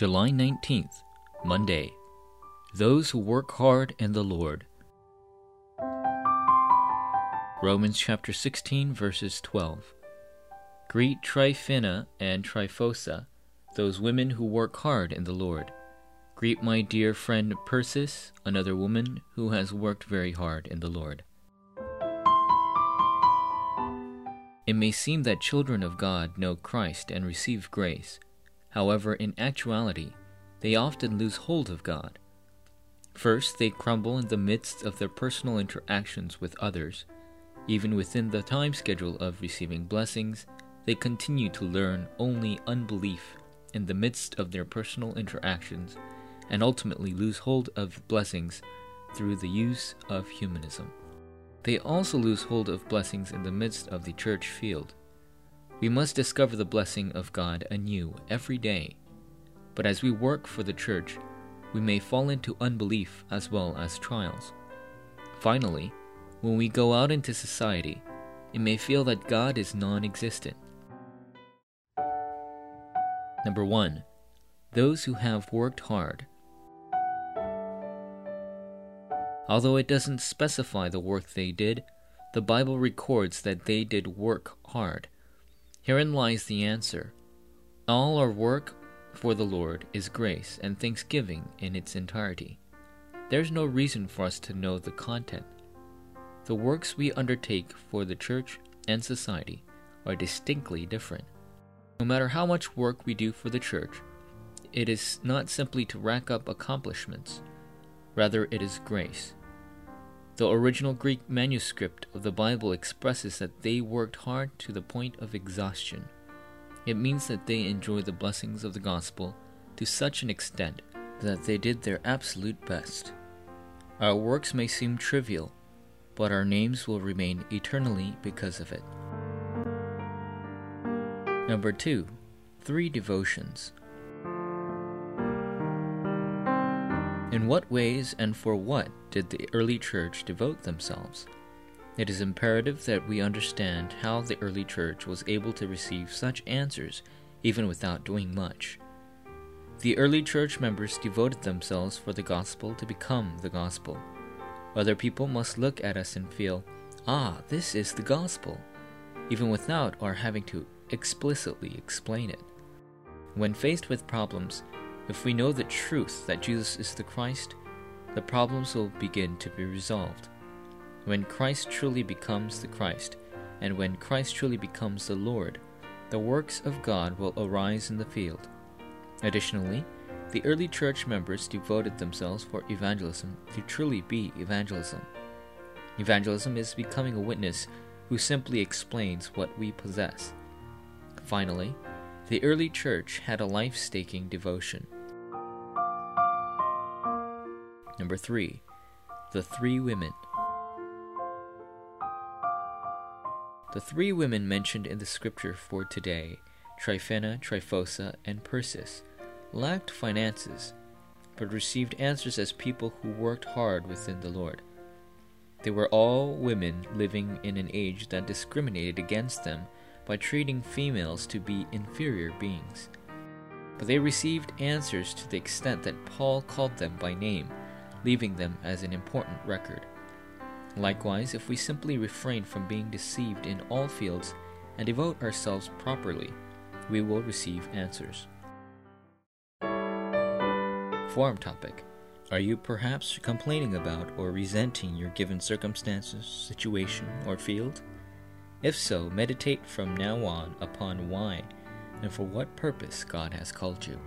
July 19th, Monday. Those who work hard in the Lord. Romans chapter 16, verses 12. Greet Tryphena and Tryphosa, those women who work hard in the Lord. Greet my dear friend Persis, another woman who has worked very hard in the Lord. It may seem that children of God know Christ and receive grace. However, in actuality, they often lose hold of God. First, they crumble in the midst of their personal interactions with others. Even within the time schedule of receiving blessings, they continue to learn only unbelief in the midst of their personal interactions and ultimately lose hold of blessings through the use of humanism. They also lose hold of blessings in the midst of the church field. We must discover the blessing of God anew every day. But as we work for the church, we may fall into unbelief as well as trials. Finally, when we go out into society, it may feel that God is non existent. Number 1. Those who have worked hard. Although it doesn't specify the work they did, the Bible records that they did work hard. Herein lies the answer. All our work for the Lord is grace and thanksgiving in its entirety. There's no reason for us to know the content. The works we undertake for the church and society are distinctly different. No matter how much work we do for the church, it is not simply to rack up accomplishments, rather, it is grace. The original Greek manuscript of the Bible expresses that they worked hard to the point of exhaustion. It means that they enjoyed the blessings of the gospel to such an extent that they did their absolute best. Our works may seem trivial, but our names will remain eternally because of it. Number 2. Three devotions. In what ways and for what did the early church devote themselves? It is imperative that we understand how the early church was able to receive such answers even without doing much. The early church members devoted themselves for the gospel to become the gospel. Other people must look at us and feel, ah, this is the gospel, even without our having to explicitly explain it. When faced with problems, if we know the truth that Jesus is the Christ, the problems will begin to be resolved. When Christ truly becomes the Christ, and when Christ truly becomes the Lord, the works of God will arise in the field. Additionally, the early church members devoted themselves for evangelism to truly be evangelism. Evangelism is becoming a witness who simply explains what we possess. Finally, the early church had a life staking devotion. Number 3. The Three Women. The three women mentioned in the scripture for today, Tryphena, Tryphosa, and Persis, lacked finances, but received answers as people who worked hard within the Lord. They were all women living in an age that discriminated against them by treating females to be inferior beings. But they received answers to the extent that Paul called them by name leaving them as an important record. Likewise, if we simply refrain from being deceived in all fields and devote ourselves properly, we will receive answers. Forum topic Are you perhaps complaining about or resenting your given circumstances, situation, or field? If so, meditate from now on upon why and for what purpose God has called you.